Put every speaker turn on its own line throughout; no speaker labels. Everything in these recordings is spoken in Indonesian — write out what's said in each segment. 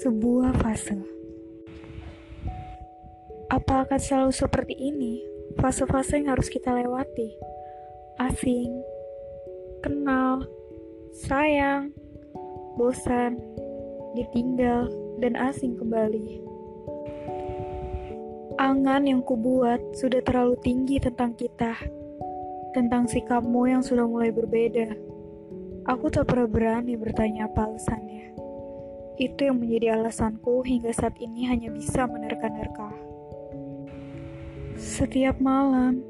sebuah fase. Apa akan selalu seperti ini? Fase-fase yang harus kita lewati. Asing, kenal, sayang, bosan, ditinggal, dan asing kembali. Angan yang kubuat sudah terlalu tinggi tentang kita, tentang sikapmu yang sudah mulai berbeda. Aku tak pernah berani bertanya apa alasannya. Itu yang menjadi alasanku hingga saat ini hanya bisa menerka-nerka. Setiap malam,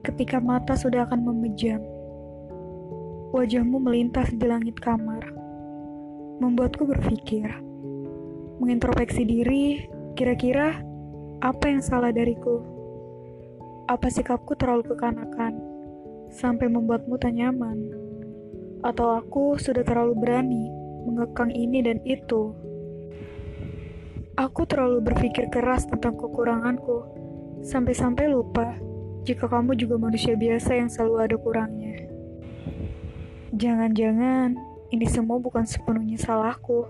ketika mata sudah akan memejam, wajahmu melintas di langit kamar, membuatku berpikir, mengintrospeksi diri, kira-kira apa yang salah dariku? Apa sikapku terlalu kekanakan, sampai membuatmu tak nyaman? Atau aku sudah terlalu berani mengekang ini dan itu. Aku terlalu berpikir keras tentang kekuranganku, sampai-sampai lupa jika kamu juga manusia biasa yang selalu ada kurangnya. Jangan-jangan ini semua bukan sepenuhnya salahku,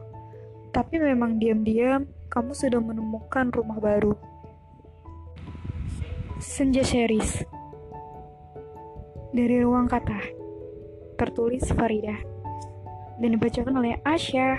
tapi memang diam-diam kamu sudah menemukan rumah baru. Senja Series Dari Ruang Kata Tertulis Farida dan dibacakan oleh Asya.